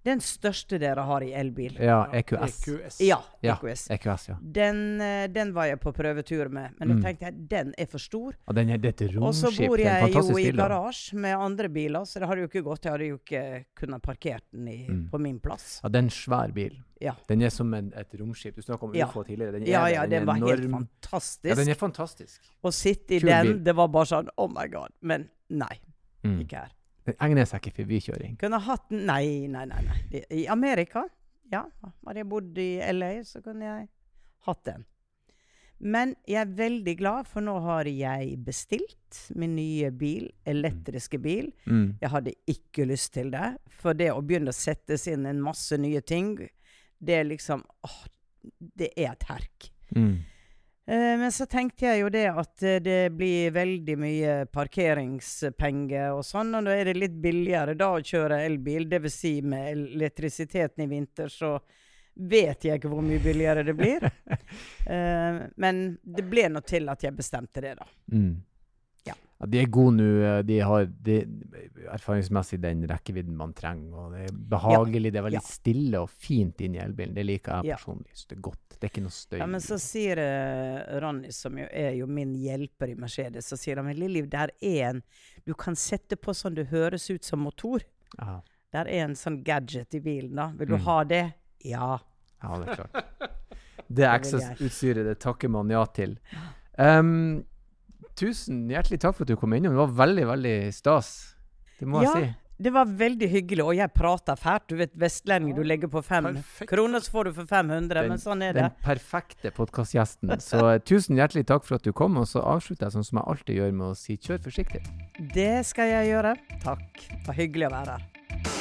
Den største dere har i elbil. ja, EQS. EQS. Ja, Ja. EQS. EQS, ja. Den, eh, den var jeg på prøvetur med, men Mm. da tenkte jeg den er for stor. Og den er, dette romskip. Og så bor jeg jo i garasje med andre biler, så det hadde jo ikke gått. Jeg hadde jo ikke kunnet parkert den i, Mm. på min plass. Ja, det er en svær bil. Ja. Den er som en, et romskip. Du snakket om Ja. ufo tidligere. Den er Ja, ja, Den det er var helt fantastisk. Ja, den er fantastisk. Å sitte i Kul den, bil. det var bare sånn Oh my God. Men nei, Mm. ikke her. Den egner seg ikke for bykjøring. Kunne hatt Nei, nei, nei. nei. I Amerika, ja. Hadde jeg bodd i LA, så kunne jeg hatt den. Men jeg er veldig glad, for nå har jeg bestilt min nye bil, elektriske bil. Mm. Jeg hadde ikke lyst til det. For det å begynne å settes inn en masse nye ting, det er liksom åh, Det er et herk. Mm. Eh, men så tenkte jeg jo det at eh, det blir veldig mye parkeringspenger og sånn, og da er det litt billigere da å kjøre elbil. Dvs. Si med elektrisiteten i vinter, så vet jeg ikke hvor mye billigere det blir. Eh, men det ble nå til at jeg bestemte det, da. Mm. Ja. Ja, de er gode nå. eh, De har de, erfaringsmessig den rekkevidden man trenger. Og det er behagelig. Det er veldig Ja. stille og fint inn i elbilen. Det liker jeg Ja. personlig. Så det er godt. Det er ikke noe støy. Ja, men så sier uh, Ronny, som jo er jo min hjelper i Mercedes, så sier han men Lilly, der er en du kan sette på sånn det høres ut som motor. Aha. Der er en sånn gadget i bilen, da. Vil du Mm. ha det? Ja. ja, det er klart. Det access-utstyret, det takker man ja til. Um, tusen hjertelig takk for at du kom innom. Det var veldig, veldig stas. Det må Ja. jeg si. Det var veldig hyggelig, og jeg prater fælt. Du vet, vestlending, du legger på fem Perfekt. kroner, så får du for 500, men sånn er det. Den perfekte podkastgjesten. Så eh, tusen hjertelig takk for at du kom. Og så avslutter jeg sånn som jeg alltid gjør, med å si kjør forsiktig. Det skal jeg gjøre. Takk. Det var hyggelig å være her.